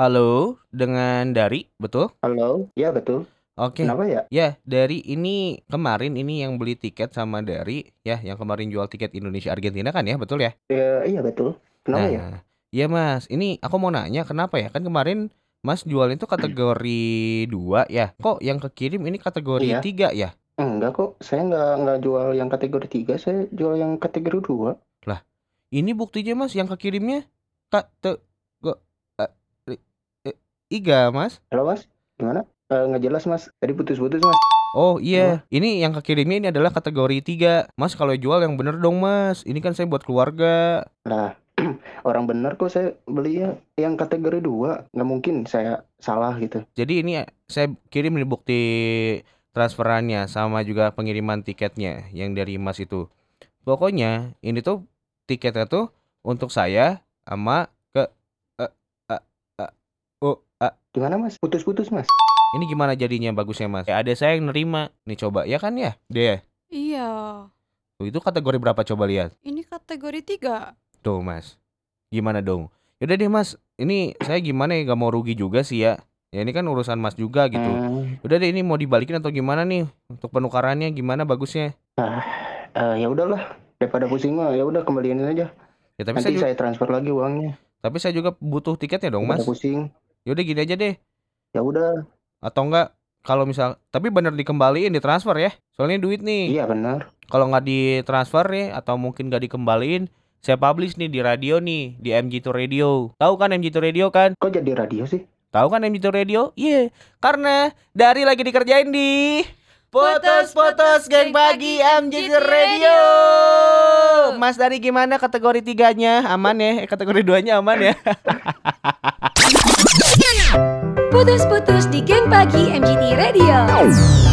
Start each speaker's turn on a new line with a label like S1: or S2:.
S1: Halo, dengan Dari, betul?
S2: Halo, ya betul.
S1: Oke.
S2: Kenapa ya?
S1: Ya, Dari ini kemarin ini yang beli tiket sama Dari, ya, yang kemarin jual tiket Indonesia Argentina kan ya, betul ya?
S2: Ya, iya betul. Kenapa ya?
S1: Nah, iya Mas, ini aku mau nanya kenapa ya? Kan kemarin Mas jual itu kategori 2 ya. Kok yang kekirim ini kategori
S2: Iya.
S1: 3 ya?
S2: Enggak kok, saya nggak nggak jual yang kategori 3, saya jual yang kategori 2.
S1: Ini buktinya Mas yang kekirimnya kategori tiga Mas.
S2: Halo Mas, gimana? Eh, nggak jelas Mas, tadi putus-putus Mas.
S1: Oh iya, ini yang kekirimnya ini adalah kategori 3. Mas kalau jual yang bener dong Mas. Ini kan saya buat keluarga.
S2: Lah, orang bener kok saya beli ya yang kategori 2. Nggak mungkin saya salah gitu.
S1: Jadi ini saya kirim nih bukti transferannya sama juga pengiriman tiketnya yang dari Mas itu. Pokoknya ini tuh tiketnya tuh untuk saya sama ke eh, eh, eh, oh, eh.
S2: Gimana Mas? Putus-putus Mas.
S1: Ini gimana jadinya bagusnya Mas? Ya, ada saya yang nerima. Nih coba ya kan ya? Deh.
S3: Iya,
S1: Tuh, itu kategori berapa coba lihat?
S3: ini kategori tiga.
S1: Tuh Mas. Gimana dong? Yaudah deh Mas, ini saya gimana ya gak mau rugi juga sih ya. Ya ini kan urusan Mas juga gitu.
S2: Hmm,
S1: Udah deh ini mau dibalikin atau gimana nih? Untuk penukarannya gimana bagusnya?
S2: eh, ya udahlah, daripada pusing mah ya udah kembaliin aja.
S1: Ya tapi saya
S2: Nanti
S1: juga,
S2: saya transfer lagi uangnya.
S1: tapi saya juga butuh tiketnya dong
S2: Daripada
S1: Mas.
S2: pusing.
S1: Yaudah gini aja deh.
S2: Ya udah,
S1: Atau enggak kalau misal tapi bener dikembaliin ditransfer ya. Soalnya duit nih.
S2: iya benar.
S1: Kalau nggak ditransfer ya atau mungkin nggak dikembaliin, saya publish nih di radio nih di MG2 Radio. Tahu kan MG2 Radio kan?
S2: Kok jadi radio sih?
S1: Tahu kan MG2 Radio? Iya, karena dari lagi dikerjain di
S3: Putus-putus Geng Pagi MG2 Radio.
S1: Mas dari gimana kategori tiganya? Aman ya? Eh, kategori duanya aman ya?
S4: Putus-putus di geng pagi MGT Radio.